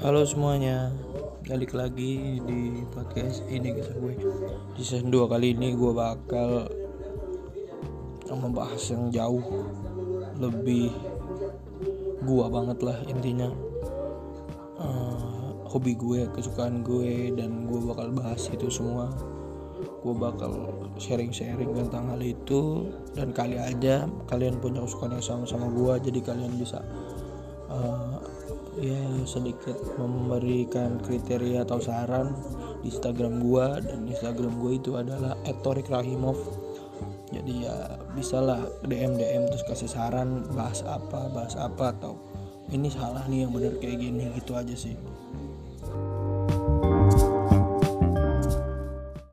Halo semuanya, balik lagi di podcast ini kita gue. Di season 2 kali ini gue bakal membahas yang jauh lebih gua banget lah intinya. Uh, hobi gue kesukaan gue dan gue bakal bahas itu semua. Gue bakal sharing-sharing tentang hal itu dan kali aja kalian punya kesukaan yang sama sama gue jadi kalian bisa uh, ya sedikit memberikan kriteria atau saran di Instagram gua dan Instagram gua itu adalah @torik rahimov jadi ya bisalah DM DM terus kasih saran bahas apa bahas apa atau ini salah nih yang bener kayak gini gitu aja sih